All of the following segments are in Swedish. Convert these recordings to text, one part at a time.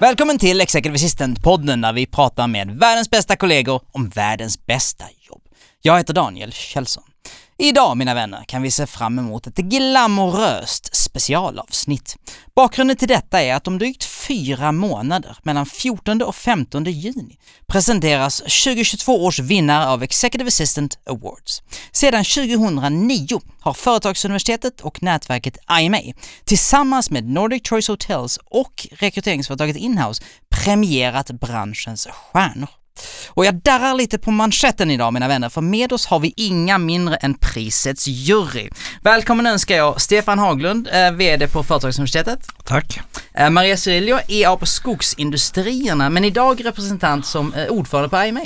Välkommen till Executive Assistant-podden där vi pratar med världens bästa kollegor om världens bästa jobb. Jag heter Daniel Kjellson. Idag, mina vänner, kan vi se fram emot ett glamoröst specialavsnitt. Bakgrunden till detta är att om drygt fyra månader, mellan 14 och 15 juni, presenteras 2022 års vinnare av Executive Assistant Awards. Sedan 2009 har Företagsuniversitetet och nätverket IMA tillsammans med Nordic Choice Hotels och rekryteringsföretaget Inhouse premierat branschens stjärnor. Och jag darrar lite på manschetten idag mina vänner, för med oss har vi inga mindre än prisets jury. Välkommen önskar jag Stefan Haglund, eh, VD på Företagsuniversitetet. Tack. Eh, Maria Cirillo, EA på Skogsindustrierna, men idag representant som eh, ordförande på IMA.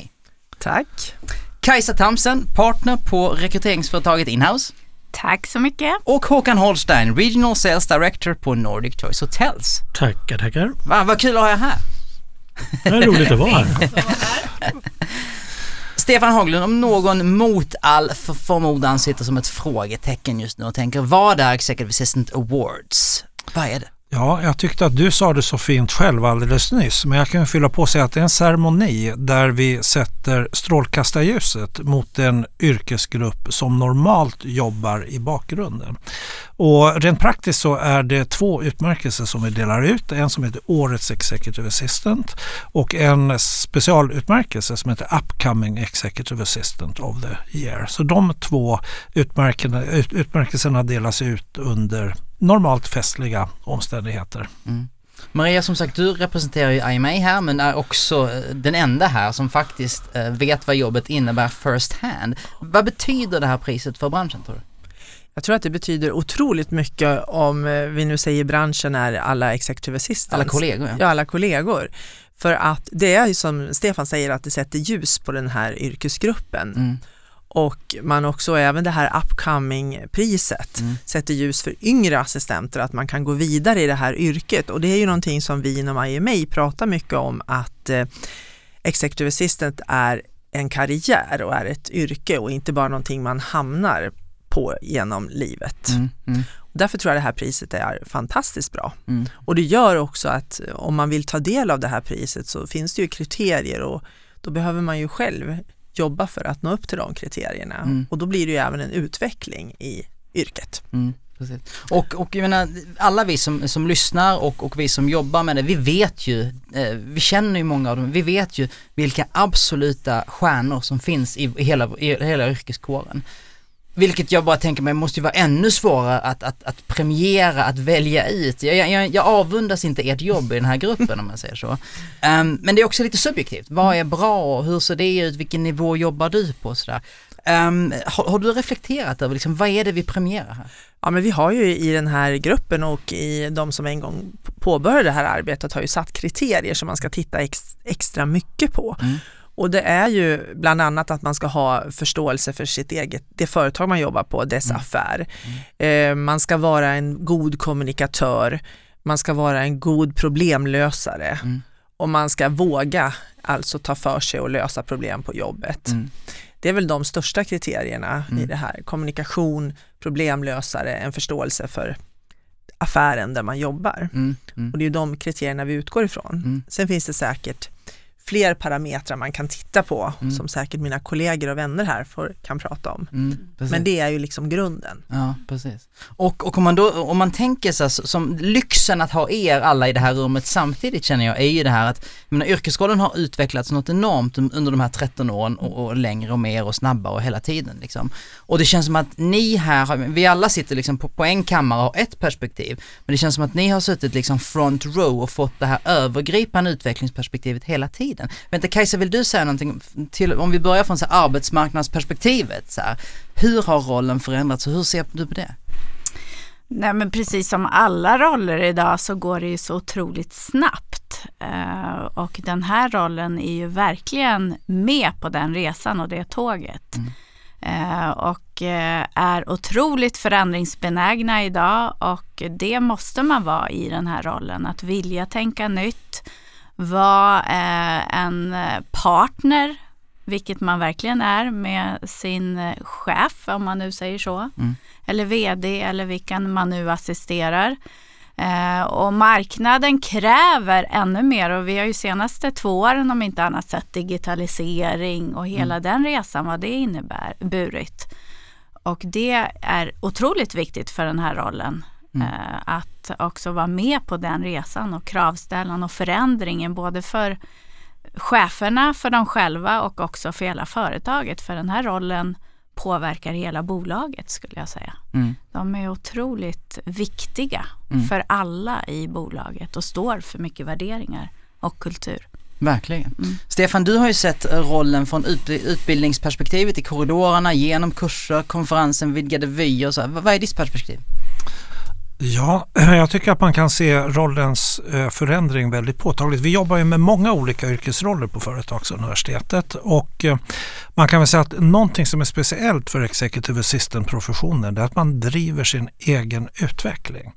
Tack. Kajsa Tamsen, partner på rekryteringsföretaget Inhouse. Tack så mycket. Och Håkan Holstein, Regional Sales Director på Nordic Choice Hotels. Tackar, tackar. Va, vad kul att ha er här. Det är roligt att vara här. Stefan Haglund, om någon mot all förmodan sitter som ett frågetecken just nu och tänker vad är Executive Assistant Awards? Vad är det? Ja, jag tyckte att du sa det så fint själv alldeles nyss, men jag kan fylla på och säga att det är en ceremoni där vi sätter strålkastarljuset mot en yrkesgrupp som normalt jobbar i bakgrunden. Och rent praktiskt så är det två utmärkelser som vi delar ut. En som heter Årets Executive Assistant och en specialutmärkelse som heter Upcoming Executive Assistant of the Year. Så de två utmärkelserna delas ut under normalt festliga omständigheter. Mm. Maria, som sagt, du representerar ju IMA här men är också eh, den enda här som faktiskt eh, vet vad jobbet innebär first hand. Vad betyder det här priset för branschen tror du? Jag tror att det betyder otroligt mycket om eh, vi nu säger branschen är alla executive assistants. Alla kollegor ja. ja. alla kollegor. För att det är ju som Stefan säger att det sätter ljus på den här yrkesgruppen. Mm och man också, även det här upcoming-priset mm. sätter ljus för yngre assistenter att man kan gå vidare i det här yrket och det är ju någonting som vi inom IMA pratar mycket om att eh, Executive Assistant är en karriär och är ett yrke och inte bara någonting man hamnar på genom livet. Mm. Mm. Därför tror jag det här priset är fantastiskt bra. Mm. Och det gör också att om man vill ta del av det här priset så finns det ju kriterier och då behöver man ju själv jobba för att nå upp till de kriterierna mm. och då blir det ju även en utveckling i yrket. Mm. Och, och jag menar, alla vi som, som lyssnar och, och vi som jobbar med det, vi vet ju, eh, vi känner ju många av dem, vi vet ju vilka absoluta stjärnor som finns i, hela, i hela yrkeskåren. Vilket jag bara tänker mig måste ju vara ännu svårare att, att, att premiera, att välja ut. Jag, jag, jag avundas inte ert jobb i den här gruppen om man säger så. Um, men det är också lite subjektivt. Vad är bra? Hur ser det ut? Vilken nivå jobbar du på? Sådär. Um, har, har, du reflekterat över liksom, vad är det vi premierar här? Ja men vi har ju i den här gruppen och i de som en gång påbörjade det här arbetet har ju satt kriterier som man ska titta ex, extra mycket på. Mm. Och det är ju bland annat att man ska ha förståelse för sitt eget, det företag man jobbar på, dess mm. affär. Mm. Eh, man ska vara en god kommunikatör, man ska vara en god problemlösare mm. och man ska våga alltså ta för sig och lösa problem på jobbet. Mm. Det är väl de största kriterierna i mm. det här. Kommunikation, problemlösare, en förståelse för affären där man jobbar. Mm. Och det är de kriterierna vi utgår ifrån. Sen finns det säkert fler parametrar man kan titta på mm. som säkert mina kollegor och vänner här får, kan prata om. Mm, Men det är ju liksom grunden. Ja, precis. Och, och om, man då, om man tänker sig som lyxen att ha er alla i det här rummet samtidigt känner jag är ju det här att menar, yrkesrollen har utvecklats något enormt under de här 13 åren och, och längre och mer och snabbare och hela tiden liksom. Och det känns som att ni här, har, vi alla sitter liksom på, på en kammare och har ett perspektiv, men det känns som att ni har suttit liksom front row och fått det här övergripande utvecklingsperspektivet hela tiden tiden. Vänta Kajsa, vill du säga någonting till, om vi börjar från så här arbetsmarknadsperspektivet, så här, hur har rollen förändrats och hur ser du på det? Nej men precis som alla roller idag så går det ju så otroligt snabbt. Eh, och den här rollen är ju verkligen med på den resan och det tåget. Mm. Eh, och eh, är otroligt förändringsbenägna idag och det måste man vara i den här rollen. Att vilja tänka nytt, vara eh, en partner, vilket man verkligen är med sin chef om man nu säger så. Mm. Eller VD eller vilken man nu assisterar. Eh, och marknaden kräver ännu mer och vi har ju senaste två åren om inte annat sett digitalisering och hela mm. den resan vad det innebär burit. Och det är otroligt viktigt för den här rollen. Mm. Eh, att också vara med på den resan och kravställan och förändringen både för cheferna, för dem själva och också för hela företaget. För den här rollen påverkar hela bolaget skulle jag säga. Mm. De är otroligt viktiga mm. för alla i bolaget och står för mycket värderingar och kultur. Verkligen. Mm. Stefan, du har ju sett rollen från utbildningsperspektivet i korridorerna, genom kurser, konferensen, vidgade vyer. Vad är ditt perspektiv? Ja, jag tycker att man kan se rollens eh, förändring väldigt påtagligt. Vi jobbar ju med många olika yrkesroller på Företagsuniversitetet och eh, man kan väl säga att någonting som är speciellt för Executive Assistant-professionen är att man driver sin egen utveckling.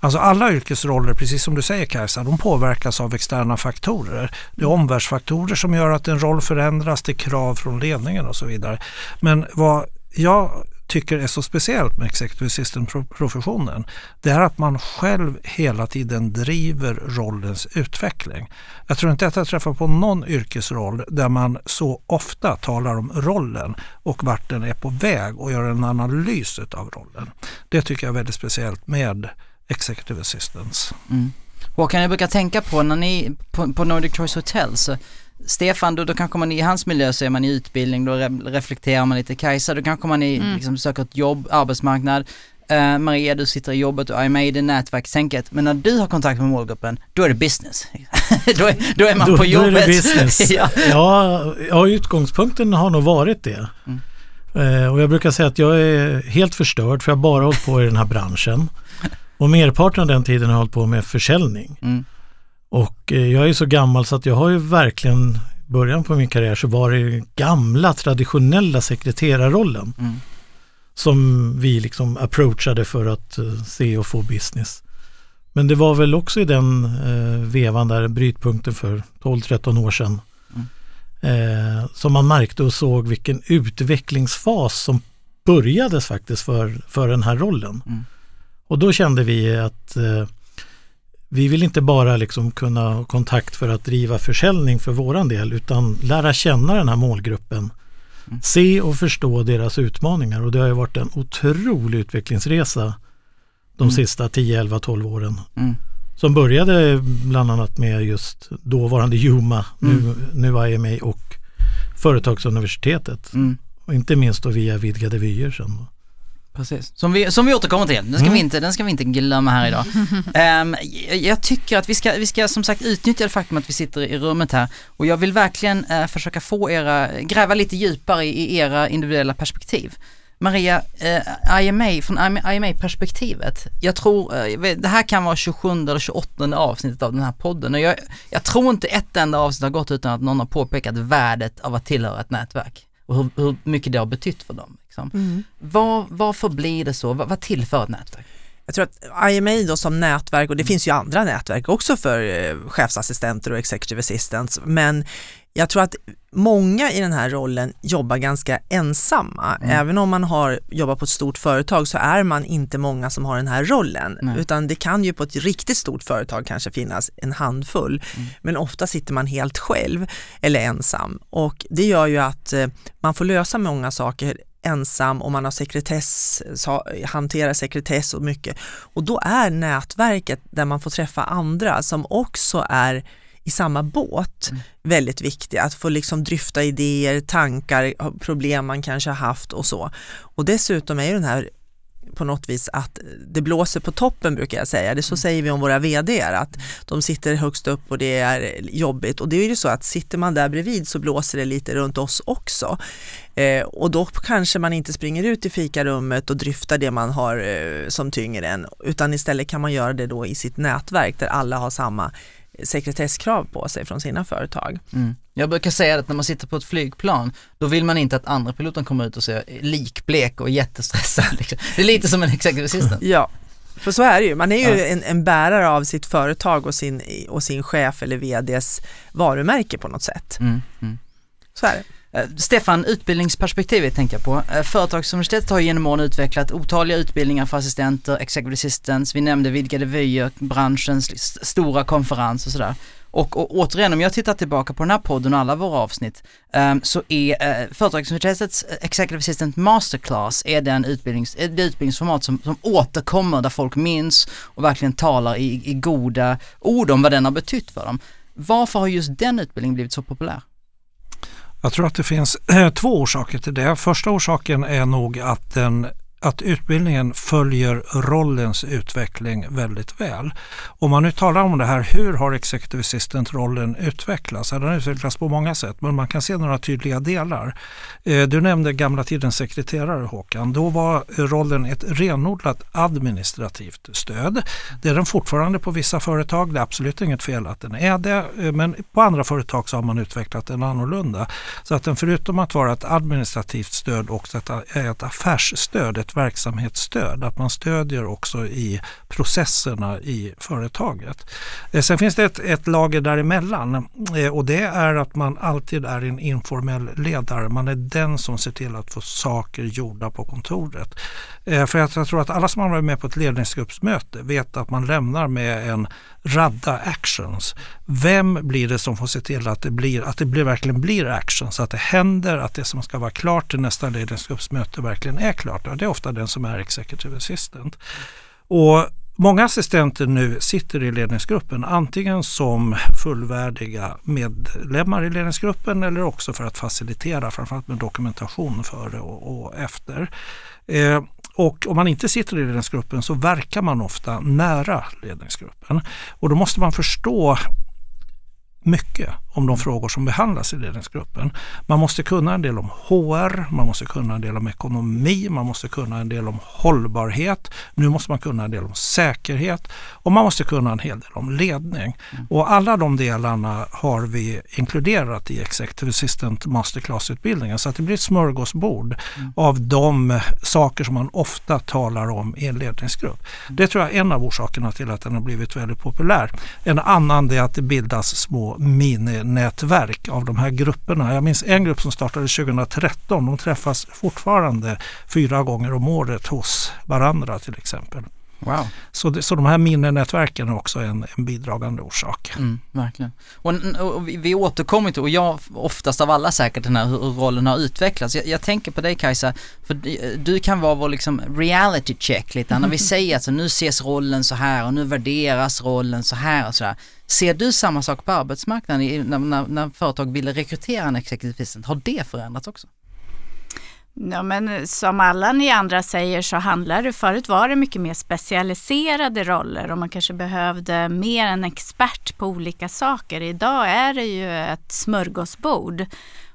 Alltså alla yrkesroller, precis som du säger Kajsa, de påverkas av externa faktorer. Det är omvärldsfaktorer som gör att en roll förändras, det är krav från ledningen och så vidare. Men vad jag tycker är så speciellt med Executive Assistant-professionen det är att man själv hela tiden driver rollens utveckling. Jag tror inte att jag träffar på någon yrkesroll där man så ofta talar om rollen och vart den är på väg och gör en analys av rollen. Det tycker jag är väldigt speciellt med Executive Assistants. Mm. Håkan, jag brukar tänka på när ni på, på Nordic Choice Hotels Stefan, då, då kanske man i hans miljö så är man i utbildning, då re reflekterar man lite. Kajsa, då kanske man i, mm. liksom, söker ett jobb, arbetsmarknad. Uh, Maria, du sitter i jobbet och är med i det nätverkstänket. Men när du har kontakt med målgruppen, då är det business. då, är, då är man då, på jobbet. Då är det business. ja. ja, ja, utgångspunkten har nog varit det. Mm. Uh, och jag brukar säga att jag är helt förstörd för jag har bara hållit på i den här branschen. Och merparten av den tiden har jag hållit på med försäljning. Mm. Och eh, jag är så gammal så att jag har ju verkligen, början på min karriär så var det gamla traditionella sekreterarrollen. Mm. Som vi liksom approachade för att uh, se och få business. Men det var väl också i den uh, vevan där, brytpunkten för 12-13 år sedan. Mm. Uh, som man märkte och såg vilken utvecklingsfas som börjades faktiskt för, för den här rollen. Mm. Och då kände vi att vi vill inte bara liksom kunna ha kontakt för att driva försäljning för våran del utan lära känna den här målgruppen. Mm. Se och förstå deras utmaningar och det har ju varit en otrolig utvecklingsresa de mm. sista 10, 11, 12 åren. Mm. Som började bland annat med just dåvarande Juma, nu, mm. nu IMA och Företagsuniversitetet. Mm. Och inte minst då via vidgade vyer sen. Precis. Som vi, som vi återkommer till. Den ska, mm. vi, inte, den ska vi inte glömma här idag. um, jag, jag, tycker att vi ska, vi ska som sagt utnyttja det faktum att vi sitter i rummet här och jag vill verkligen uh, försöka få era, gräva lite djupare i, i era individuella perspektiv. Maria, eh, IMA, från IMA-perspektivet, jag tror, eh, det här kan vara 27 eller 28 avsnittet av den här podden och jag, jag tror inte ett enda avsnitt har gått utan att någon har påpekat värdet av att tillhöra ett nätverk och hur, hur mycket det har betytt för dem. Liksom. Mm. Var, varför blir det så? Vad, vad tillför ett nätverk? Jag tror att IMA då som nätverk, och det finns ju andra nätverk också för eh, chefsassistenter och executive assistants, men jag tror att många i den här rollen jobbar ganska ensamma. Mm. Även om man har jobbat på ett stort företag så är man inte många som har den här rollen. Nej. Utan det kan ju på ett riktigt stort företag kanske finnas en handfull. Mm. Men ofta sitter man helt själv eller ensam. Och det gör ju att eh, man får lösa många saker ensam och man har sekretess, hanterar sekretess och mycket. Och då är nätverket där man får träffa andra som också är i samma båt mm. väldigt viktiga. Att få liksom dryfta idéer, tankar, problem man kanske har haft och så. Och dessutom är ju den här på något vis att det blåser på toppen brukar jag säga. Det så mm. säger vi om våra vd att de sitter högst upp och det är jobbigt och det är ju så att sitter man där bredvid så blåser det lite runt oss också. Eh, och då kanske man inte springer ut i fikarummet och dryftar det man har eh, som tynger en utan istället kan man göra det då i sitt nätverk där alla har samma sekretesskrav på sig från sina företag. Mm. Jag brukar säga att när man sitter på ett flygplan, då vill man inte att andra piloten kommer ut och ser likblek och jättestressad. Liksom. Det är lite som en executive assistant. Ja, för så är det ju. Man är ju ja. en, en, bärare av sitt företag och sin, och sin chef eller vds varumärke på något sätt. Mm, mm. Så är det. Eh, Stefan, utbildningsperspektivet tänker jag på. Eh, Företagsuniversitetet har genom åren utvecklat otaliga utbildningar för assistenter, executive assistants, vi nämnde vidgade vyer, branschens stora konferens och sådär. Och, och återigen, om jag tittar tillbaka på den här podden och alla våra avsnitt, um, så är uh, Företagsuniversitetets Executive Assistant Masterclass är den utbildnings, det utbildningsformat som, som återkommer, där folk minns och verkligen talar i, i goda ord om vad den har betytt för dem. Varför har just den utbildningen blivit så populär? Jag tror att det finns två orsaker till det. Första orsaken är nog att den att utbildningen följer rollens utveckling väldigt väl. Om man nu talar om det här, hur har Executive Assistant-rollen utvecklats? Den har utvecklats på många sätt, men man kan se några tydliga delar. Eh, du nämnde gamla tidens sekreterare Håkan. Då var rollen ett renodlat administrativt stöd. Det är den fortfarande på vissa företag. Det är absolut inget fel att den är det, eh, men på andra företag så har man utvecklat den annorlunda. Så att den förutom att vara ett administrativt stöd också är ett affärsstöd, ett verksamhetsstöd. Att man stödjer också i processerna i företaget. Eh, sen finns det ett, ett lager däremellan eh, och det är att man alltid är en informell ledare. Man är den som ser till att få saker gjorda på kontoret. Eh, för jag tror att alla som har varit med på ett ledningsgruppsmöte vet att man lämnar med en radda actions. Vem blir det som får se till att det, blir, att det blir, verkligen blir actions, att det händer, att det som ska vara klart till nästa ledningsgruppsmöte verkligen är klart. Det är ofta den som är executive assistant. Och Många assistenter nu sitter i ledningsgruppen antingen som fullvärdiga medlemmar i ledningsgruppen eller också för att facilitera framförallt med dokumentation före och, och efter. Eh, och om man inte sitter i ledningsgruppen så verkar man ofta nära ledningsgruppen. Och då måste man förstå mycket om de frågor som behandlas i ledningsgruppen. Man måste kunna en del om HR, man måste kunna en del om ekonomi, man måste kunna en del om hållbarhet. Nu måste man kunna en del om säkerhet och man måste kunna en hel del om ledning. Mm. Och alla de delarna har vi inkluderat i Executive Assistant Masterclass-utbildningen så att det blir ett smörgåsbord mm. av de saker som man ofta talar om i en ledningsgrupp. Det tror jag är en av orsakerna till att den har blivit väldigt populär. En annan är att det bildas små mini nätverk av de här grupperna. Jag minns en grupp som startade 2013. De träffas fortfarande fyra gånger om året hos varandra till exempel. Wow. Så, det, så de här minnenätverken är också en, en bidragande orsak. Mm, verkligen. Och, och vi, vi återkommer till, och jag oftast av alla säkert, den här hur rollen har utvecklats. Jag, jag tänker på dig Kajsa, för du kan vara vår liksom reality check lite, när vi säger att så, nu ses rollen så här och nu värderas rollen så här och sådär. Ser du samma sak på arbetsmarknaden när, när, när företag vill rekrytera en assistant? Har det förändrats också? Ja, men som alla ni andra säger så handlar det, förut var det mycket mer specialiserade roller och man kanske behövde mer en expert på olika saker. Idag är det ju ett smörgåsbord.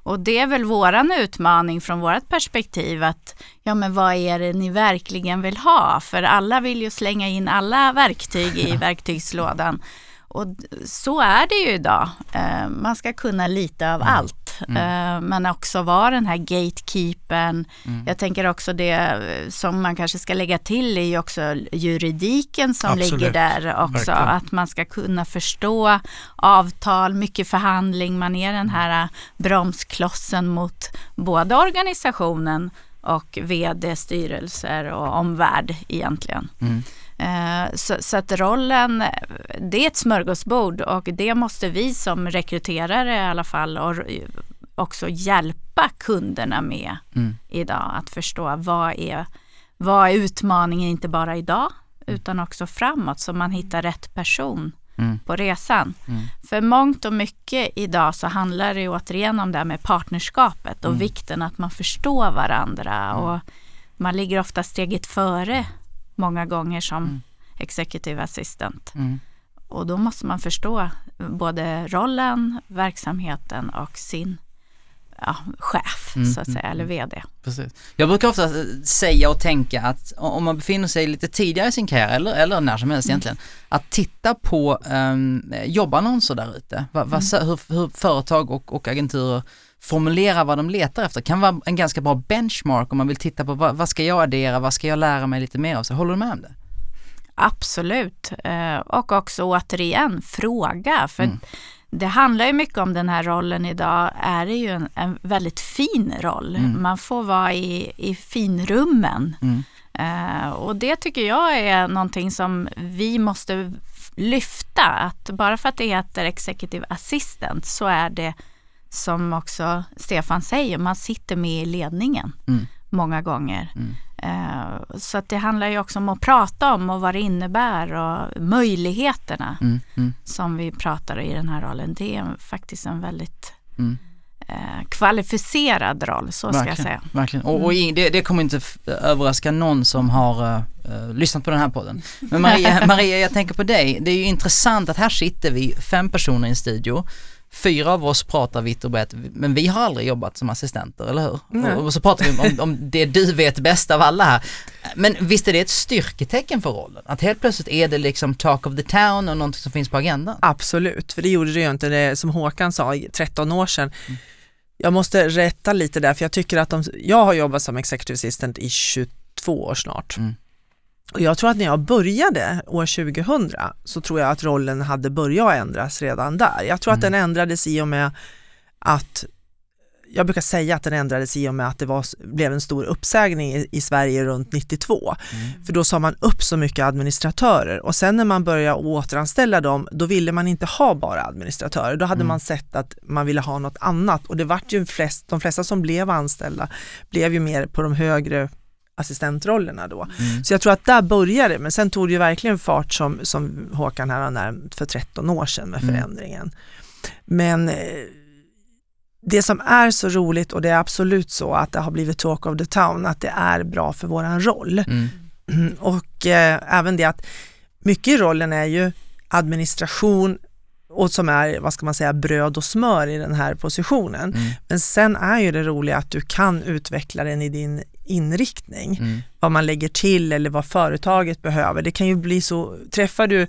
Och det är väl våran utmaning från vårt perspektiv att ja men vad är det ni verkligen vill ha? För alla vill ju slänga in alla verktyg i verktygslådan. Och så är det ju idag. Eh, man ska kunna lite av mm. allt. Mm. Eh, men också vara den här gatekeepern. Mm. Jag tänker också det eh, som man kanske ska lägga till är ju också juridiken som Absolut. ligger där också. Verkligen. Att man ska kunna förstå avtal, mycket förhandling. Man är den här bromsklossen mot både organisationen och vd, styrelser och omvärld egentligen. Mm. Eh, så, så, att rollen, det är ett smörgåsbord och det måste vi som rekryterare i alla fall och också hjälpa kunderna med mm. idag. Att förstå vad är, vad är utmaningen inte bara idag utan också framåt så man hittar rätt person mm. på resan. Mm. För mångt och mycket idag så handlar det återigen om det här med partnerskapet och mm. vikten att man förstår varandra mm. och man ligger ofta steget före många gånger som mm. executive assistant. Mm. Och då måste man förstå både rollen, verksamheten och sin ja, chef Mm, så att säga, mm, eller VD. Precis. Jag brukar ofta eh, säga och tänka att om man befinner sig lite tidigare i sin karriär eller, eller när som helst egentligen, att titta på um, jobbannonser där ute. Va, hur, hur företag och, och agenturer formulerar vad de letar efter kan vara en ganska bra benchmark om man vill titta på vad, vad ska jag addera, vad ska jag lära mig lite mer av. Så håller du med om det? Absolut. Eh, Och också återigen fråga. För Mm. det handlar ju mycket om den här rollen idag. Är det ju en, en väldigt fin roll. Mm. Man får vara i, i finrummen. Mm. Eh, och det tycker jag är någonting som vi måste lyfta. Att bara för att det heter executive assistant så är det som också Stefan säger, man sitter med i ledningen Mm. många gånger. Mm. Eh, Så att det handlar ju också om att prata om och vad det innebär och möjligheterna Mm. Mm. som vi pratar i den här rollen. Det är faktiskt en väldigt Mm. eh, kvalificerad roll, så ska jag säga. Verkligen. Och, och i- det, det kommer inte överraska någon som har eh, lyssnat på den här podden. Men Maria, Maria, jag tänker på dig. Det är ju intressant att här sitter vi, fem personer i en studio. Fyra av oss pratar vitt och brett, men vi har aldrig jobbat som assistenter, eller hur? Nej. Och, så pratar vi om, om det du vet bäst av alla här. Men visst är det ett styrketecken för rollen? Att helt plötsligt är det liksom talk of the town och någonting som finns på agendan? Absolut, för det gjorde det ju inte, det, som Håkan sa, i 13 år sedan. Jag måste rätta lite där, för jag tycker att de, jag har jobbat som executive assistant i 22 år snart. Mm. Och jag tror att när jag började år 2000 så tror jag att rollen hade börjat ändras redan där. Jag tror att Mm. den ändrades i och med att jag brukar säga att den ändrades i och med att det var, blev en stor uppsägning i, i Sverige runt 92. För då sa man upp så mycket administratörer och sen när man började återanställa dem, då ville man inte ha bara administratörer. Då hade Mm. man sett att man ville ha något annat och det vart ju flest, de flesta som blev anställda blev ju mer på de högre assistentrollerna då. Mm. Så jag tror att där började det, men sen tog det ju verkligen fart som, som Håkan här har nämnt för 13 år sedan med Mm. förändringen. Men eh, det som är så roligt och det är absolut så att det har blivit talk of the town, att det är bra för våran roll. Mm. Och eh, även det att mycket i rollen är ju administration och som är, vad ska man säga, bröd och smör i den här positionen. Mm. Men sen är ju det roliga att du kan utveckla den i din inriktning. Mm. Vad man lägger till eller vad företaget behöver. Det kan ju bli så, träffar du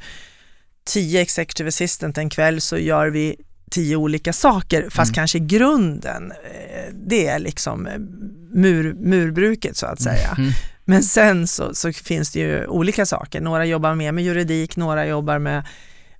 tio executive assistant en kväll så gör vi tio olika saker fast Mm. kanske grunden, eh, det är liksom eh, mur, murbruket så att säga. Mm. Men sen så, så finns det ju olika saker. Några jobbar mer med juridik, några jobbar med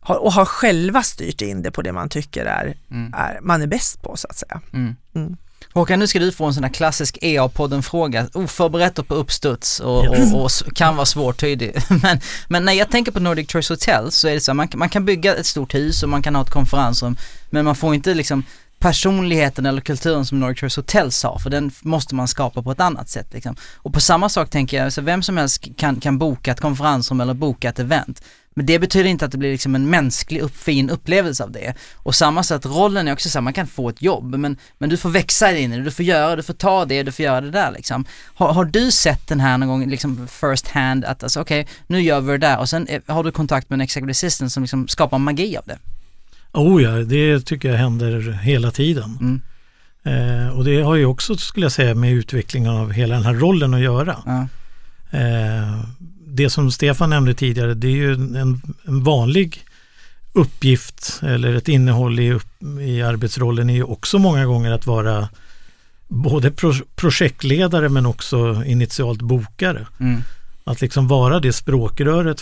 har- och har själva styrt in det på det man tycker är, Mm. är man är bäst på så att säga. Mm. Mm. Håkan, nu ska du få en sån här klassisk EA-podden-fråga, oförberett och på uppstuds och, och, och kan vara svårtydig. Men, men när jag tänker på Nordic Choice Hotel så är det så här, man, man kan bygga ett stort hus och man kan ha ett konferensrum, men man får inte liksom personligheten eller kulturen som Nordic Choice Hotels har, för den måste man skapa på ett annat sätt liksom. Och på samma sak tänker jag, så vem som helst kan, kan boka ett konferensrum eller boka ett event. Men det betyder inte att det blir liksom en mänsklig, upp, fin upplevelse av det. Och samma sätt, rollen är också så här, man kan få ett jobb, men, men du får växa in i det, du får göra, du får ta det, du får göra det där liksom. Har, har du sett den här någon gång, liksom first hand, att alltså okej, nu gör vi det där och sen eh, har du kontakt med en executive assistant som liksom skapar magi av det? Oh ja, det tycker jag händer hela tiden. Mm. Eh, och det har ju också, skulle jag säga, med utvecklingen av hela den här rollen att göra. Ja. Eh, det som Stefan nämnde tidigare, det är ju en, en vanlig uppgift eller ett innehåll i, i arbetsrollen är ju också många gånger att vara både pro, projektledare men också initialt bokare. Mm. Att liksom vara det språkröret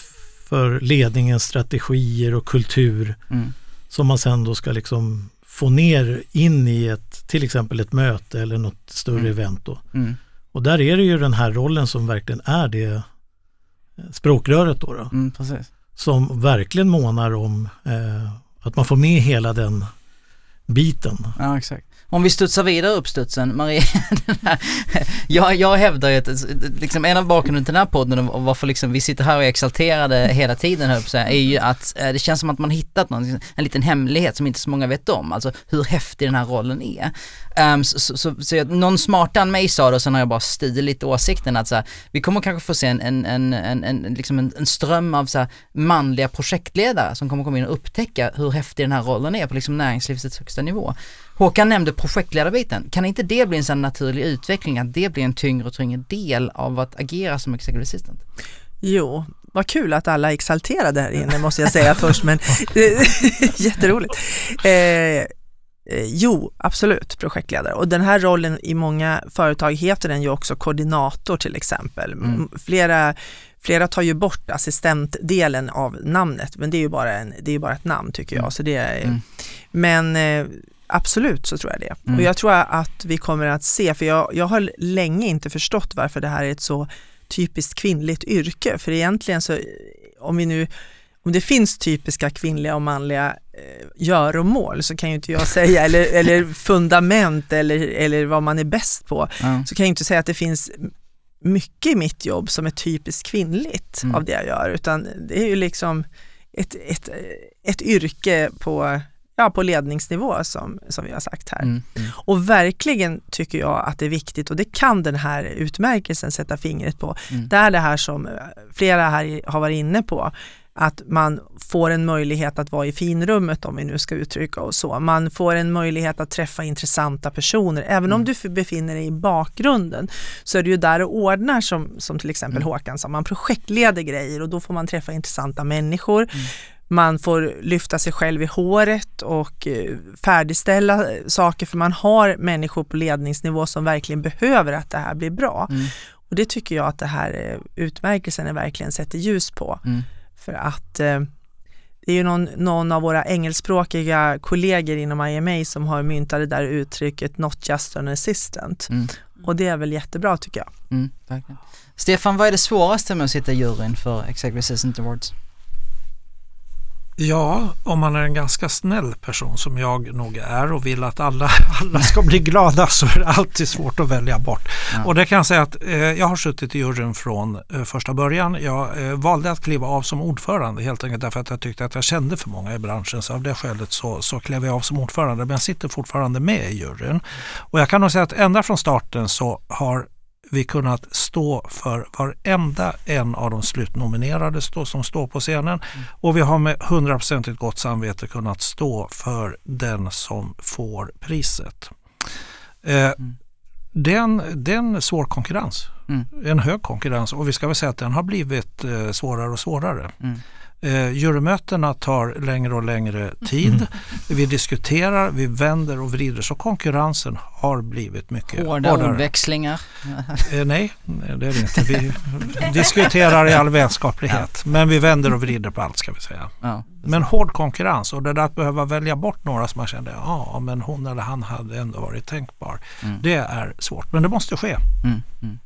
för ledningens strategier och kultur Mm. som man sen då ska liksom få ner in i ett, till exempel ett möte eller något större Mm. event då. Mm. Och där är det ju den här rollen som verkligen är det språkröret då, då Mm, som verkligen månar om eh, att man får med hela den biten. Ja, exakt. Om vi studsar vidare upp studsen, Maria, här, jag, jag hävdar ju att liksom en av bakgrunden till den här podden och varför liksom vi sitter här och är exalterade hela tiden höll jag på att säga, är ju att eh, det känns som att man hittat någon, liksom, en liten hemlighet som inte så många vet om, alltså hur häftig den här rollen är. Um, så, så, så, så någon smartare än mig sa det och sen har jag bara stilit åsikten att så här, vi kommer kanske få se en, en, en, en, en, liksom en, en ström av så här, manliga projektledare som kommer komma in och upptäcka hur häftig den här rollen är på liksom näringslivets högsta nivå. Håkan nämnde projektledarbiten. Kan inte det bli en sån naturlig utveckling, att det blir en tyngre och tyngre del av att agera som executive assistant? Jo, vad kul att alla är exalterade här inne måste jag säga först, men jätteroligt. Eh, Eh, jo, absolut projektledare. Och den här rollen i många företag heter den ju också koordinator till exempel. Mm. Flera, flera tar ju bort assistentdelen av namnet, men det är ju bara, en, det är bara ett namn tycker jag. Mm. Så det är, mm. Men eh, absolut så tror jag det. Och jag tror att vi kommer att se, för jag, jag har länge inte förstått varför det här är ett så typiskt kvinnligt yrke. För egentligen så, om vi nu om det finns typiska kvinnliga och manliga eh, göromål så kan ju inte jag säga, eller, eller fundament eller, eller vad man är bäst på, mm. så kan jag inte säga att det finns mycket i mitt jobb som är typiskt kvinnligt mm. av det jag gör, utan det är ju liksom ett, ett, ett yrke på, ja, på ledningsnivå som, som vi har sagt här. Mm. mm. Och verkligen tycker jag att det är viktigt och det kan den här utmärkelsen sätta fingret på. Mm. Det är det här som flera här har varit inne på, att man får en möjlighet att vara i finrummet om vi nu ska uttrycka oss så. Man får en möjlighet att träffa intressanta personer. Även mm. om du befinner dig i bakgrunden så är du ju där och ordnar som, som till exempel mm. Håkan sa, man projektleder grejer och då får man träffa intressanta människor. Mm. Man får lyfta sig själv i håret och eh, färdigställa saker för man har människor på ledningsnivå som verkligen behöver att det här blir bra. Mm. Och det tycker jag att det här eh, utmärkelsen är verkligen sätter ljus på. Mm. För att eh, det är ju någon, någon, av våra engelskspråkiga kollegor inom IMA som har myntat det där uttrycket not just an assistant. Mm. Och det är väl jättebra tycker jag. Mm, Stefan, vad är det svåraste med att sitta i juryn för Executive Assistant Awards? Ja, om man är en ganska snäll person som jag nog är och vill att alla, alla ska bli glada så är det alltid svårt att välja bort. Ja. Och det kan jag säga att eh, jag har suttit i juryn från eh, första början. Jag eh, valde att kliva av som ordförande helt enkelt därför att jag tyckte att jag kände för många i branschen. Så av det skälet så, så klev jag av som ordförande men jag sitter fortfarande med i juryn. Och jag kan nog säga att ända från starten så har vi kunnat stå för varenda en av de slutnominerade som står på scenen mm. och vi har med hundraprocentigt gott samvete kunnat stå för den som får priset. Eh, mm. det, är en, det är svår konkurrens, mm. en hög konkurrens och vi ska väl säga att den har blivit eh, svårare och svårare. Mm. Eh, jurymötena tar längre och längre tid. Mm. Vi diskuterar, vi vänder och vrider så konkurrensen har blivit mycket Hårda hårdare. ordväxlingar? Eh, nej, det är det inte. Vi diskuterar i all vänskaplighet ja. men vi vänder och vrider på allt ska vi säga. Ja. Men hård konkurrens och det där att behöva välja bort några som man kände, ja men hon eller han hade ändå varit tänkbar. Mm. Det är svårt men det måste ske. Mm.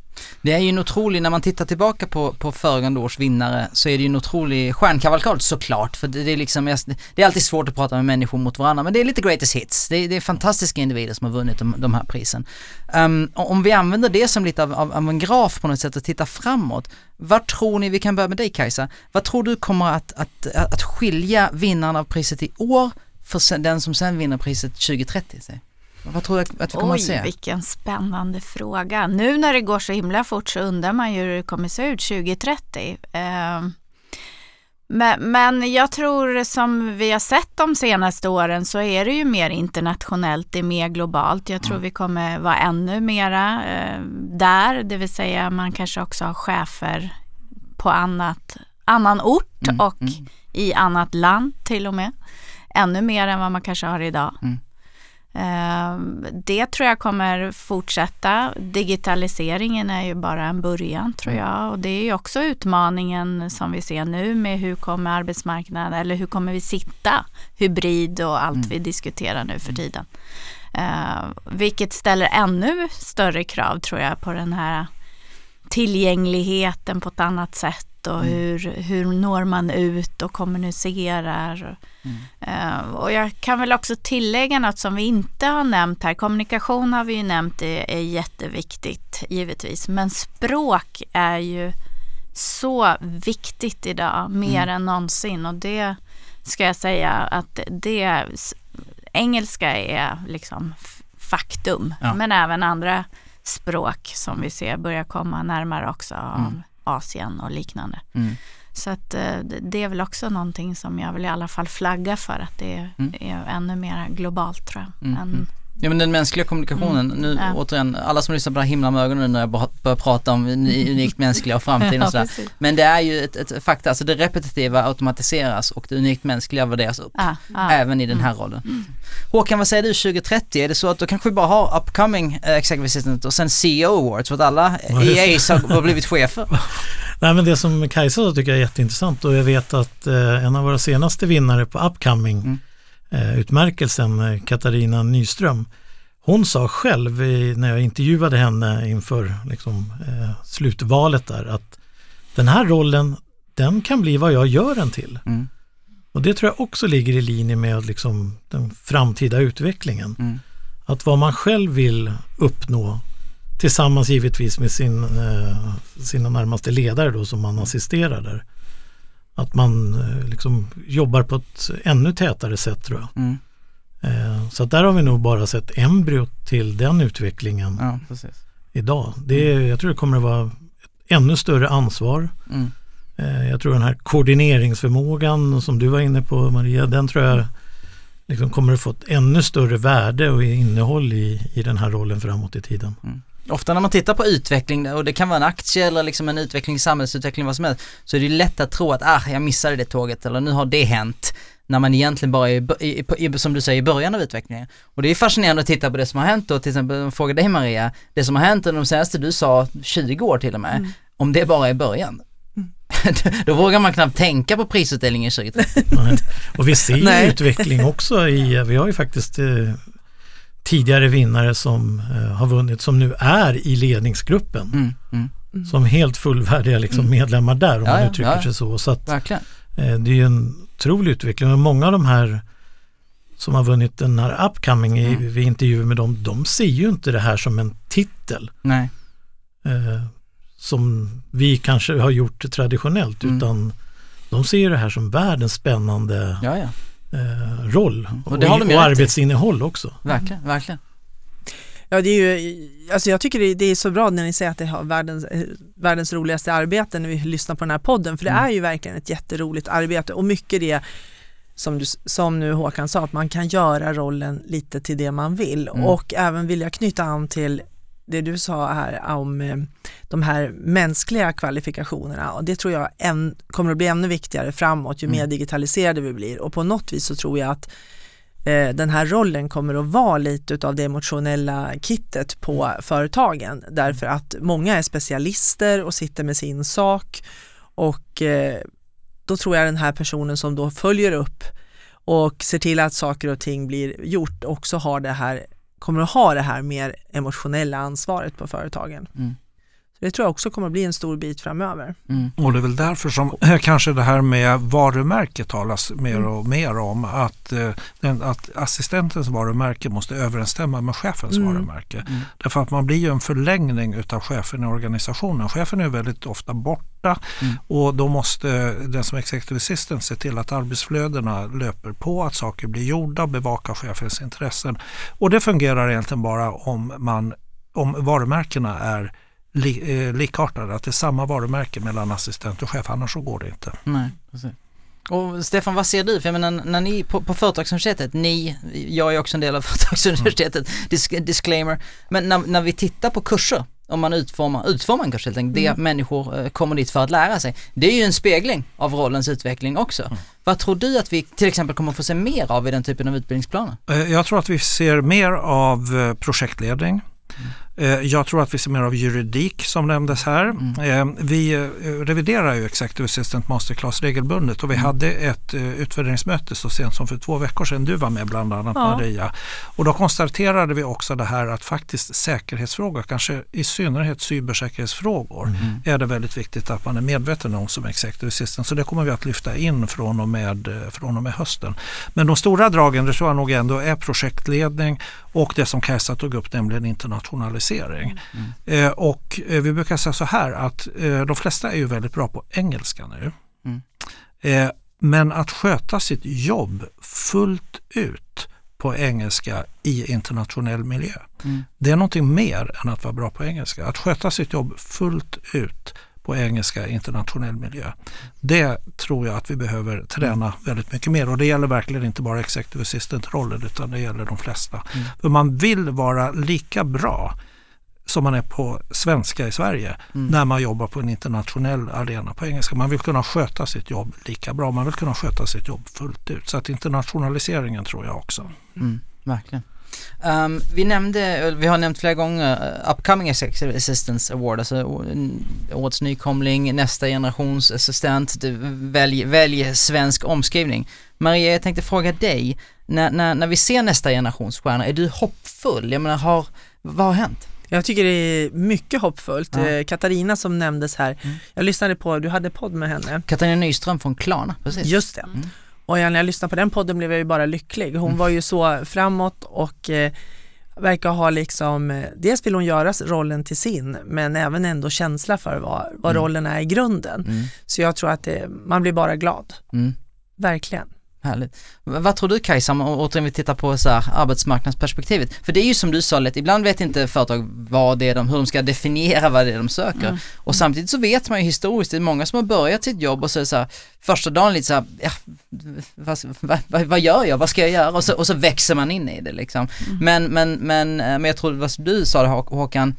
Det är ju en otrolig, när man tittar tillbaka på, på föregående års vinnare så är det ju en otrolig stjärnkavalkad såklart för det, det är liksom, det är alltid svårt att prata med människor mot varandra men det är lite greatest hits. Det är, det är fantastiska individer som har vunnit de, de här prisen. Um, om vi använder det som lite av, av, av, en graf på något sätt och tittar framåt, vad tror ni, vi kan börja med dig Kajsa, vad tror du kommer att, att, att skilja vinnaren av priset i år för den som sen vinner priset 2030? Säg? Vad tror du att vi kommer Oj, att se? vilken spännande fråga. Nu när det går så himla fort så undrar man ju hur det kommer se ut 2030. Eh, men, men jag tror som vi har sett de senaste åren så är det ju mer internationellt, det är mer globalt. Jag tror mm. vi kommer vara ännu mera eh, där, det vill säga man kanske också har chefer på annat, annan ort mm. och mm. i annat land till och med. Ännu mer än vad man kanske har idag. Ehm, det tror jag kommer fortsätta. Digitaliseringen är ju bara en början tror mm. jag och det är ju också utmaningen som vi ser nu med hur kommer arbetsmarknaden eller hur kommer vi sitta hybrid och allt mm. vi diskuterar nu för mm. tiden. Uh, vilket ställer ännu större krav tror jag på den här tillgängligheten på ett annat sätt och mm. hur, hur når man ut och kommunicerar. Mm. Uh, och jag kan väl också tillägga något som vi inte har nämnt här. Kommunikation har vi ju nämnt är, är jätteviktigt givetvis. Men språk är ju så viktigt idag, mer mm. än någonsin. Och det ska jag säga att det, engelska är liksom faktum. Ja. Men även andra språk som vi ser börjar komma närmare också. Mm. Asien och liknande. Mm. Så att eh, det är väl också någonting som jag vill i alla fall flagga för att det är, mm. är ännu mer globalt tror jag. Mm. Än, Ja men den mänskliga kommunikationen, nu Ja. återigen, alla som lyssnar på det här himlar med ögonen nu när jag bara börjar prata om uni- unikt mänskliga och framtiden och sådär. Men det är ju ett, ett fakta, alltså det repetitiva automatiseras och det unikt mänskliga värderas upp. Ja, ja. Även i den här rollen. Håkan, vad säger du 2030? Är det så att då kanske vi bara har upcoming eh, executive assistant och sen CEO awards för att alla. EAs har, blivit chefer? Nej, men det som Kajsa sa tycker jag är jätteintressant och jag vet att eh, en av våra senaste vinnare på Upcoming Mm. Utmärkelsen, eh, Katarina Nyström, hon sa själv när jag intervjuade henne inför liksom, eh, slutvalet där att den här rollen, den kan bli vad jag gör den till. Mm. Och det tror jag också ligger i linje med liksom, den framtida utvecklingen. Mm. Att vad man själv vill uppnå tillsammans givetvis med sin, eh, sina närmaste ledare då som man assisterar där. Att man eh, liksom jobbar på ett ännu tätare sätt tror jag. Mm. Eh, så där har vi nog bara sett embryot till den utvecklingen Ja, idag. Det är, jag tror det kommer att vara ett ännu större ansvar. Mm. Eh, jag tror den här koordineringsförmågan som du var inne på Maria, den tror jag liksom kommer att få ett ännu större värde och innehåll i, i den här rollen framåt i tiden. Ofta när man tittar på utveckling, och det kan vara en aktie eller liksom en utveckling, samhällsutveckling, vad som helst, så är det ju lätt att tro att ah, jag missade det tåget eller nu har det hänt. När man egentligen bara är, i, i, som du säger, i början av utvecklingen. Och det är fascinerande att titta på det som har hänt då, till exempel, frågar dig Maria, det som har hänt under de senaste, du sa 20 år till och med, om det bara är början. då vågar man knappt tänka på prisutdelningen 2030. Nej. Och vi ser ju utveckling också i, vi har ju faktiskt eh, tidigare vinnare som eh, har vunnit som nu är i ledningsgruppen. Mm, mm, Som helt fullvärdiga liksom, medlemmar där om Ja, man uttrycker ja. sig så. Så att, eh, det är ju en otrolig utveckling och många av de här som har vunnit den här upcoming i, Mm. vid intervjuer med dem, de ser ju inte det här som en titel. Nej. eh, som vi kanske har gjort traditionellt Mm. utan de ser ju det här som världens spännande ja. Eh, roll Och och, det har de ju och arbetsinnehåll också. Verkligen, verkligen. Ja, det är ju, alltså jag tycker det, är så bra när ni säger att det har världens, eh, världens roligaste arbete när vi lyssnar på den här podden, för det Mm. är ju verkligen ett jätteroligt arbete och mycket det som, du, som nu Håkan sa, att man kan göra rollen lite till det man vill Mm. och även vill jag knyta an till det du sa här om eh, de här mänskliga kvalifikationerna och det tror jag än, kommer att bli ännu viktigare framåt ju Mm. mer digitaliserade vi blir. Och på något vis så tror jag att eh, den här rollen kommer att vara lite utav det emotionella kittet på företagen. Därför att många är specialister och sitter med sin sak. Och eh, då tror jag den här personen som då följer upp och ser till att saker och ting blir gjort också har det här, kommer att ha det här mer emotionella ansvaret på företagen. Mm. Så det tror jag också kommer att bli en stor bit framöver. Mm. Och det är väl därför som eh, kanske det här med varumärke talas mer Mm. och mer om. Att, eh, den, att assistentens varumärke måste överensstämma med chefens Mm. varumärke. Mm. Därför att man blir ju en förlängning utav chefen i organisationen. Chefen är väldigt ofta borta Mm. och då måste den som executive assistant se till att arbetsflödena löper på, att saker blir gjorda, bevaka chefens intressen. Och det fungerar egentligen bara om, man, om varumärkena är li, eh, likartade, att det är samma varumärke mellan assistent och chef, annars så går det inte. Nej, precis. Och Stefan, vad ser du? För jag menar, när ni på, på Företagsuniversitetet, ni, jag är också en del av Företagsuniversitetet, dis, disclaimer, men när, när vi tittar på kurser, om man utformar, utformar en kurs helt enkelt, det människor eh, kommer dit för att lära sig, det är ju en spegling av rollens utveckling också. Vad tror du att vi till exempel kommer få se mer av i den typen av utbildningsplaner? Eh, Jag tror att vi ser mer av eh, projektledning. Eh, Jag tror att vi ser mer av juridik som nämndes här. Eh, Vi eh, reviderar ju Executive Assistant Masterclass regelbundet och vi hade ett utvärderingsmöte så sent som för två veckor sedan. Du var med bland annat Ja. Maria. Och då konstaterade vi också det här att faktiskt säkerhetsfrågor, kanske i synnerhet cybersäkerhetsfrågor, är det väldigt viktigt att man är medveten om som Executive Assistant. Så det kommer vi att lyfta in från och med, från och med hösten. Men de stora dragen, det tror jag nog ändå är projektledning och det som Kajsa tog upp, nämligen internationalisering. Eh, och eh, vi brukar säga så här att eh, de flesta är ju väldigt bra på engelska nu. Mm. Eh, men att sköta sitt jobb fullt ut på engelska i internationell miljö. Mm. Det är någonting mer än att vara bra på engelska. Att sköta sitt jobb fullt ut på engelska i internationell miljö. Det tror jag att vi behöver träna väldigt mycket mer och det gäller verkligen inte bara executive assistant-rollen utan det gäller de flesta. Mm. För man vill vara lika bra som man är på svenska i Sverige mm. när man jobbar på en internationell arena på engelska. Man vill kunna sköta sitt jobb lika bra. Man vill kunna sköta sitt jobb fullt ut. Så att internationaliseringen tror jag också. Mm, verkligen. Um, vi nämnde, vi har nämnt flera gånger uh, Upcoming Executive Assistance Award, alltså årets nykomling, nästa generations assistent, välj, välj svensk omskrivning. Maria, jag tänkte fråga dig, när, när, när vi ser nästa generations stjärna, är du hoppfull? Jag menar, har, vad har hänt? Jag tycker det är mycket hoppfullt. Ja. Eh, Katarina som nämndes här, mm. jag lyssnade på, du hade podd med henne. Katarina Nyström från Klarna, precis. Just det. Mm. Och när jag lyssnade på den podden blev jag ju bara lycklig. Hon mm. var ju så framåt och eh, verkar ha liksom, eh, dels vill hon göra rollen till sin, men även ändå känsla för vad, vad mm. rollen är i grunden. Mm. Så jag tror att det, man blir bara glad. Verkligen. Härligt. Vad tror du Kajsa, om återigen vi tittar på så här, arbetsmarknadsperspektivet? För det är ju som du sa, lätt, ibland vet inte företag vad det är de, hur de ska definiera vad det är de söker. Mm. Och samtidigt så vet man ju historiskt, det är många som har börjat sitt jobb och så är det så här, första dagen lite så här, ja, vad, vad, vad, gör jag, vad ska jag göra? Och så, och så växer man in i det liksom. Mm. Men, men, men, eh, men jag tror vad du sa det Håkan,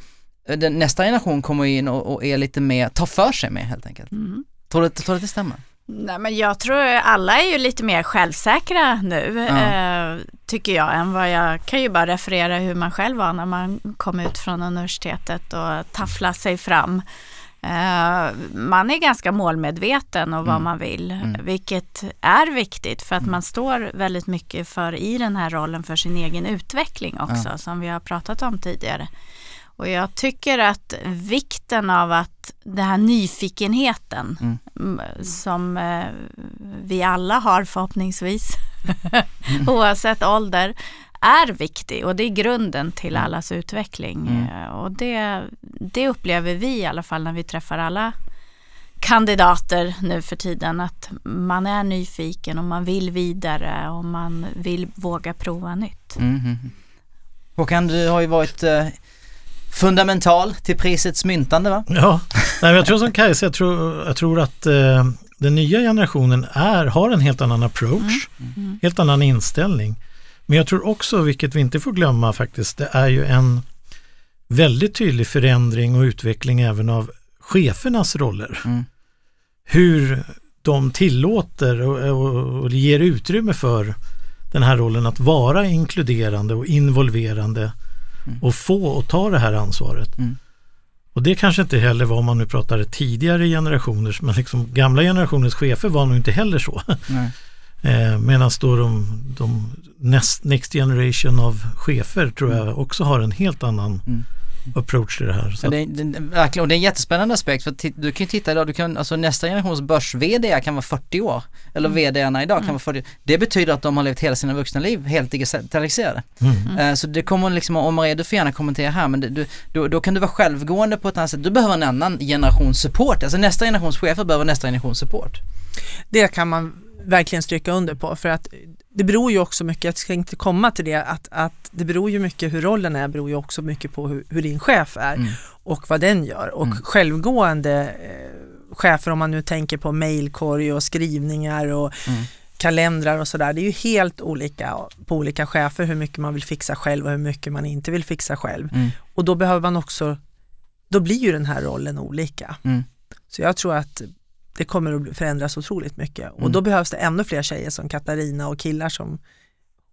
den, nästa generation kommer in och, och, är lite mer, tar för sig mer helt enkelt. Mm. Tror du, tror du att det stämmer? Nej, men jag tror alla är ju lite mer självsäkra nu, ja. eh, tycker jag, än vad jag kan ju bara referera hur man själv var när man kom ut från universitetet och taffla sig fram. Eh, man är ganska målmedveten och vad mm. man vill, mm. vilket är viktigt för att mm. man står väldigt mycket för i den här rollen för sin egen utveckling också, ja. som vi har pratat om tidigare. Och jag tycker att vikten av att den här nyfikenheten mm. som eh, vi alla har förhoppningsvis, mm. oavsett ålder, är viktig och det är grunden till mm. allas utveckling. Mm. Eh, och det, det upplever vi i alla fall när vi träffar alla kandidater nu för tiden att man är nyfiken och man vill vidare och man vill våga prova nytt. Mm. Håkan, du har ju varit eh, fundamental till prisets myntande va? Ja, Nej, jag tror som Kajsa, jag tror, jag tror att eh, den nya generationen är, har en helt annan approach, mm. Mm. helt annan inställning. Men jag tror också, vilket vi inte får glömma faktiskt, det är ju en väldigt tydlig förändring och utveckling även av chefernas roller. Mm. Hur de tillåter och, och, och ger utrymme för den här rollen att vara inkluderande och involverande mm. och få och ta det här ansvaret. Mm. Och det kanske inte heller var om man nu pratar tidigare generationers, men liksom gamla generationens chefer var nog inte heller så. eh, Medan då de, de next, next generation av chefer tror jag mm. också har en helt annan mm approach till det här. Så. Det, det, verkligen, och det är en jättespännande aspekt för du kan ju titta idag, du kan, alltså nästa generations börs-VD kan vara 40 år. Eller mm. VDarna idag kan mm. vara 40 Det betyder att de har levt hela sina vuxna liv helt digitaliserade. Mm. Uh, så det kommer liksom, och Maria du får gärna kommentera här men det, du, då, då, kan du vara självgående på ett annat sätt. Du behöver en annan generations support. Alltså nästa generations chefer behöver nästa generations support. Det kan man verkligen stryka under på för att det beror ju också mycket, jag ska inte komma till det, att, att det beror ju mycket hur rollen är, beror ju också mycket på hur, hur din chef är mm. och vad den gör. Och mm. självgående eh, chefer, om man nu tänker på mailkorg och skrivningar och mm. kalendrar och sådär, det är ju helt olika på olika chefer hur mycket man vill fixa själv och hur mycket man inte vill fixa själv. Mm. Och då behöver man också, då blir ju den här rollen olika. Mm. Så jag tror att det kommer att förändras otroligt mycket och mm. då behövs det ännu fler tjejer som Katarina och killar som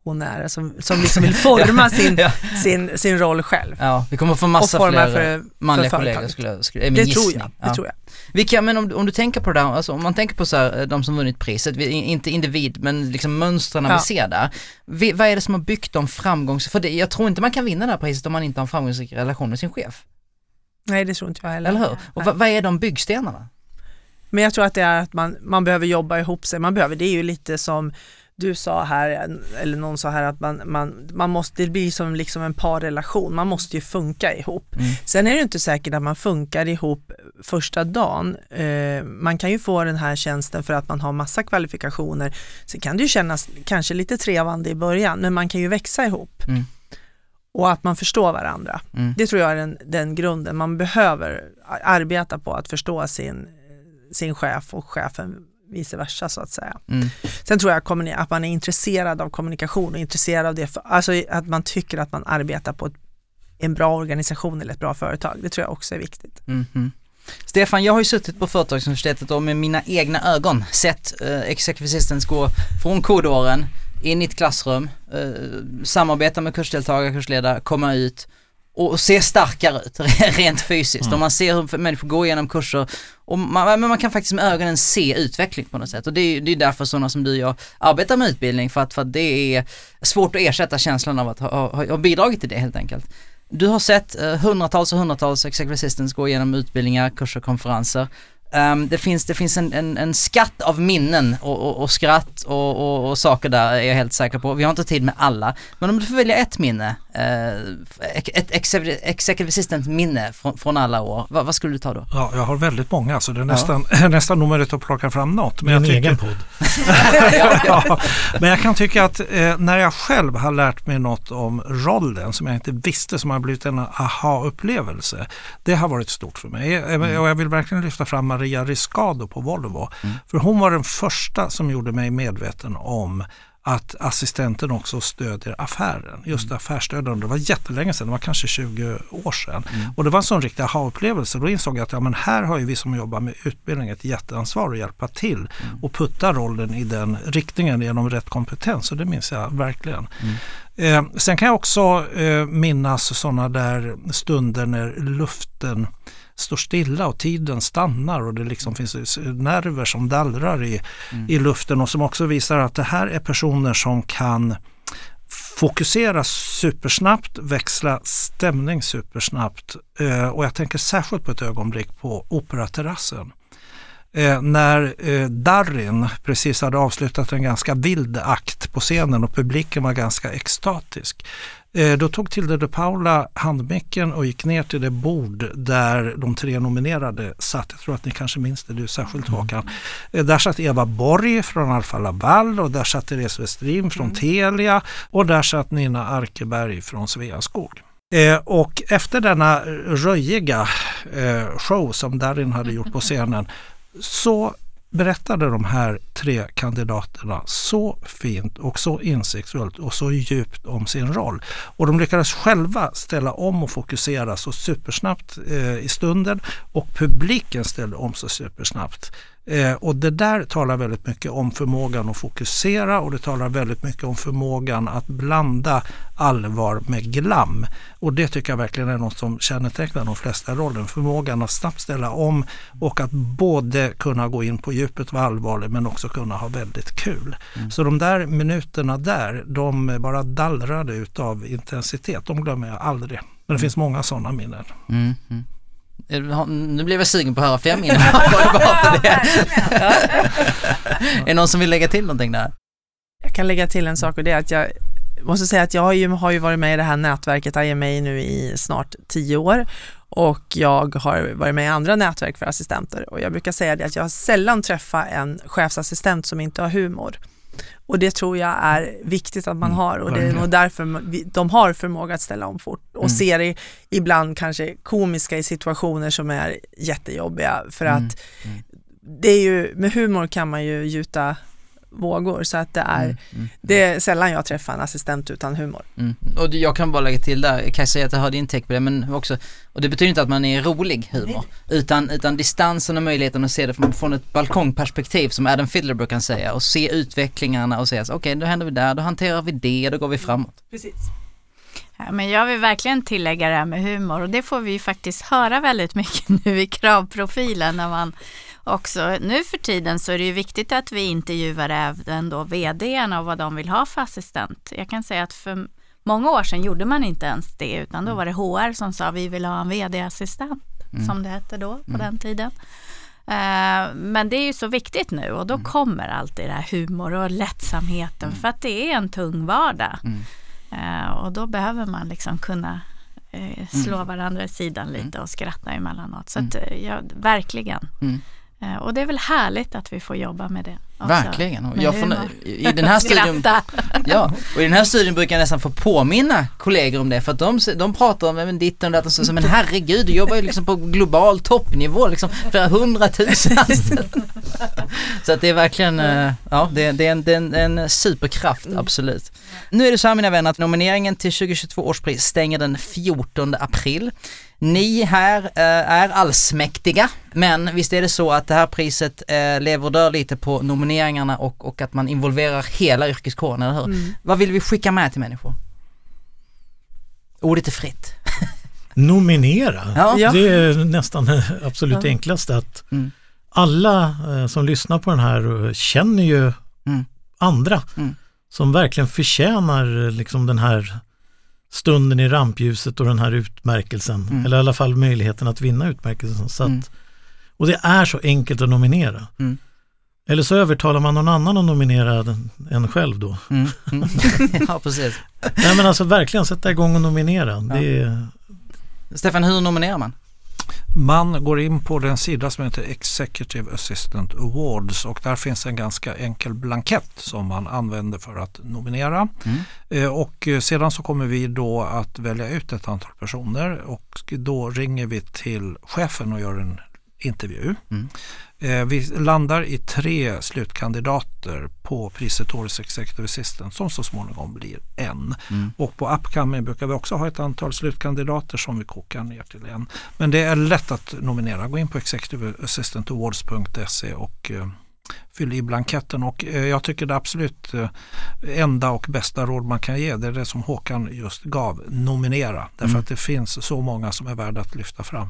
hon är, som, som liksom vill forma sin, ja. sin, sin roll själv. Ja, vi kommer få massa fler för, manliga för kollegor skulle, skulle, är min det Tror jag, det tror jag. Vilka, men om, om du tänker på det där, alltså om man tänker på så här, de som vunnit priset, inte individ men liksom mönstren ja. vi ser där. Vi, vad är det som har byggt dem framgångs... För det, jag tror inte man kan vinna det här priset om man inte har en framgångsrik relation med sin chef. Nej det tror inte jag heller. Eller hur? Och vad, vad är de byggstenarna? Men jag tror att det är att man, man behöver jobba ihop sig. Man behöver, det är ju lite som du sa här, eller någon sa här att man, man, man måste, det blir som liksom en parrelation, man måste ju funka ihop. Mm. Sen är det inte säkert att man funkar ihop första dagen. Eh, man kan ju få den här tjänsten för att man har massa kvalifikationer. Sen kan det ju kännas kanske lite trevande i början, men man kan ju växa ihop. Mm. och att man förstår varandra. Mm. Det tror jag är den, den grunden. Man behöver arbeta på att förstå sin, sin chef och chefen vice versa så att säga. Mm. Sen tror jag att man är intresserad av kommunikation och intresserad av det, för, alltså att man tycker att man arbetar på ett, en bra organisation eller ett bra företag. Det tror jag också är viktigt. Mhm. Stefan, jag har ju suttit på Företagsuniversitetet och med mina egna ögon sett eh, Executive Assistants gå från kodåren in i ett klassrum, eh, samarbeta med kursdeltagare, kursledare, komma ut och se starkare ut rent fysiskt. Mm. Och man ser hur människor går igenom kurser och man, men man kan faktiskt med ögonen se utveckling på något sätt. Och det är, det är därför sådana som du och jag arbetar med utbildning för att, för att det är svårt att ersätta känslan av att ha, ha, ha bidragit till det helt enkelt. Du har sett eh, hundratals och hundratals executive assistants gå igenom utbildningar, kurser, konferenser. Ehm, det finns, det finns en, en, en skatt av minnen och, och, och skratt och, och, och saker där är jag helt säker på. Vi har inte tid med alla. Men om du får välja ett minne, eh, ett executive assistant minne från, från alla år, vad, vad skulle du ta då? Ja, jag har väldigt många så det är nästan, nästan omöjligt att plocka fram något. Men Min jag tycker, egen podd. ja, men jag kan tycka att eh, när jag själv har lärt mig något om rollen som jag inte visste som har blivit en aha-upplevelse. Det har varit stort för mig. Eh, Och jag vill verkligen lyfta fram Maria Riscado på Volvo. För hon var den första som gjorde mig medveten om att assistenten också stödjer affären. Just affärsstödjande. Det var jättelänge sedan, det var kanske 20 år sedan. Och det var en sån riktig aha-upplevelse. Då insåg jag att ja, men här har ju vi som jobbar med utbildning ett jätteansvar att hjälpa till och putta rollen i den riktningen genom rätt kompetens. Och det minns jag verkligen. Eh, sen kan jag också eh, minnas sådana där stunder när luften står stilla och tiden stannar och det liksom finns nerver som dallrar i, i luften och som också visar att det här är personer som kan fokusera supersnabbt, växla stämning supersnabbt. Eh, och jag tänker särskilt på ett ögonblick på Operaterrassen. Eh, när eh, Darin precis hade avslutat en ganska vild akt på scenen och publiken var ganska extatisk. Eh, då tog Tilde de Paula handmicken och gick ner till det bord där de tre nominerade satt. Jag tror att ni kanske minns det, du särskilt Håkan. Eh, där satt Eva Borg från Alfa Laval och där satt Therese Westrin från Telia och där satt Nina Arkeberg från Sveaskog. Eh, och efter denna röjiga eh, show som Darin hade gjort på scenen så berättade de här tre kandidaterna så fint och så insiktsfullt och så djupt om sin roll. Och de lyckades själva ställa om och fokusera så supersnabbt eh, i stunden och publiken ställde om så supersnabbt. Eh, och det där talar väldigt mycket om förmågan att fokusera och det talar väldigt mycket om förmågan att blanda allvar med glam. Och det tycker jag verkligen är något som kännetecknar de flesta rollen. Förmågan att snabbt ställa om och att både kunna gå in på djupet och vara allvarlig men också kunna ha väldigt kul. Så de där minuterna där, de bara dallrade utav intensitet. De glömmer jag aldrig. Men det finns många sådana minnen. Mm, mm. Nu blev jag sugen på att höra fler minnen. Var det bara för det? är det någon som vill lägga till någonting där? Jag kan lägga till en sak och det är att jag måste säga att jag har ju, har ju varit med i det här nätverket IMA nu i snart tio år och jag har varit med i andra nätverk för assistenter och jag brukar säga det att jag har sällan träffat en chefsassistent som inte har humor. Och det tror jag är viktigt att man Mm, har och det är nog därför de har förmåga att ställa om fort och Mm. ser det ibland kanske komiska i situationer som är jättejobbiga för Mm, att det är ju, med humor kan man ju gjuta vågor så att det är, Mm, mm. det är sällan jag träffar en assistent utan humor. Mm. Och jag kan bara lägga till där, kan jag säga att jag har din take på det, men också, och det betyder inte att man är rolig humor, utan, utan distansen och möjligheten att se det från, från ett balkongperspektiv som Adam Fiddler brukar säga och se utvecklingarna och säga okej då händer vi där, då hanterar vi det, då går vi framåt. Precis. Ja, men jag vill verkligen tillägga det här med humor och det får vi ju faktiskt höra väldigt mycket nu i kravprofilen när man också, nu för tiden så är det ju viktigt att vi intervjuar även då vdarna och vad de vill ha för assistent. Jag kan säga att för många år sedan gjorde man inte ens det utan då var det HR som sa vi vill ha en vd-assistent som det hette då på den tiden. Eh, Men det är ju så viktigt nu och då kommer alltid det här humor och lättsamheten för att det är en tung vardag. Eh, och då behöver man liksom kunna eh, slå varandra i sidan lite och skratta emellanåt. Så att, ja, verkligen. Mm. Eh, och det är väl härligt att vi får jobba med det. också. Verkligen. Jag får. I den här Skratta. Ja, och i den här studien brukar jag nästan få påminna kollegor om det för att de, de pratar om men ditten och datten så, men herregud du jobbar ju liksom på global toppnivå liksom flera hundratusen anställda. Så att det är verkligen, eh, ja det, det, är en, det är en, en superkraft absolut. Nu är det så här mina vänner att nomineringen till 2022 års pris stänger den 14 april. Ni här eh, är allsmäktiga, men visst är det så att det här priset eh, lever och dör lite på nomineringarna och, och att man involverar hela yrkeskåren, eller hur? Vad vill vi skicka med till människor? Ordet är fritt. Nominera, Ja. Ja. det är nästan det absolut enklaste. att Mm. Alla eh, som lyssnar på den här eh, känner ju Mm. andra Mm. som verkligen förtjänar eh, liksom den här stunden i rampljuset och den här utmärkelsen. Mm. Eller i alla fall möjligheten att vinna utmärkelsen. Så att, Mm. Och det är så enkelt att nominera. Mm. Eller så övertalar man någon annan att nominera en själv då. Mm. Mm. ja, precis. Nej men alltså verkligen sätta igång och nominera. Det är, Stefan, hur nominerar man? Man går in på den sida som heter Executive Assistant Awards och där finns en ganska enkel blankett som man använder för att nominera. Mm. Eh, Och eh, sedan så kommer vi då att välja ut ett antal personer och då ringer vi till chefen och gör en intervju. Mm. Eh, Vi landar i tre slutkandidater på priset Årets Executive Assistant som så småningom blir en. Mm. Och på Upcoming brukar vi också ha ett antal slutkandidater som vi kokar ner till en. Men det är lätt att nominera. Gå in på executiveassistantawards.se och eh, fyll i blanketten. Och eh, jag tycker det absolut eh, enda och bästa råd man kan ge det är det som Håkan just gav. Nominera. Därför Mm. att det finns så många som är värda att lyfta fram.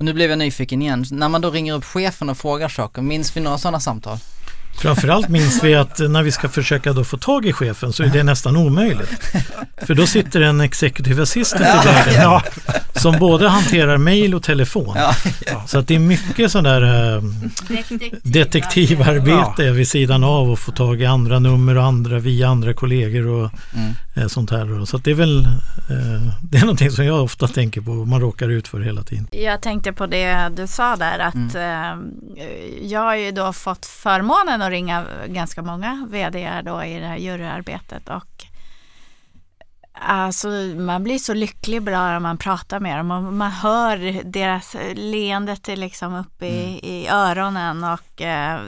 Och nu blev jag nyfiken igen. När man då ringer upp chefen och frågar saker, minns vi några sådana samtal? Framförallt minns vi att när vi ska försöka då få tag i chefen så är det nästan omöjligt. För då sitter en executive assistant i vägen ja, som både hanterar mail och telefon. Ja. Så att det är mycket sån där eh, detektivarbete vid sidan av och få tag i andra nummer och andra via andra kollegor och Mm. eh, sånt här. Så att det är väl eh, det är någonting som jag ofta tänker på och man råkar ut för hela tiden. Jag tänkte på det du sa där att Mm. jag har ju då fått förmånen att ringa ganska många vd då i det här juryarbetet och Alltså man blir så lycklig bara när man pratar med dem och man hör deras leendet liksom uppe i, i öronen och eh,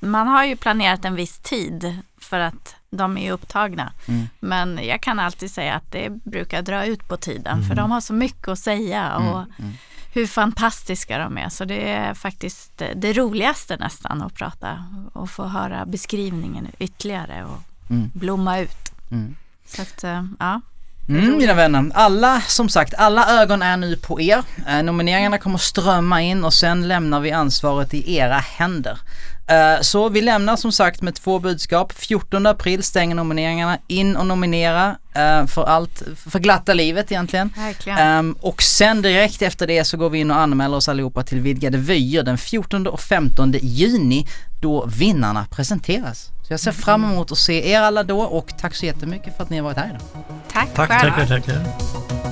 man har ju planerat en viss tid för att de är upptagna. Mm. Men jag kan alltid säga att det brukar dra ut på tiden för de har så mycket att säga och Mm. Mm. Hur fantastiska de är. Så det är faktiskt det roligaste nästan att prata och få höra beskrivningen ytterligare och Mm. blomma ut. Mm. Så att, eh, ja. Mm, mina vänner, alla som sagt, alla ögon är nu på er. Eh, nomineringarna kommer strömma in och sen lämnar vi ansvaret i era händer. Eh, så vi lämnar som sagt med två budskap. 14 april stänger nomineringarna. In och nominera eh, för allt, för glatta livet egentligen. Verkligen. Ehm, och sen direkt efter det så går vi in och anmäler oss allihopa till vidgade vyer den 14 och 15 juni då vinnarna presenteras. Så jag ser fram emot att se er alla då och tack så jättemycket för att ni har varit här idag. Tack, tack, själva. Tackar, tackar.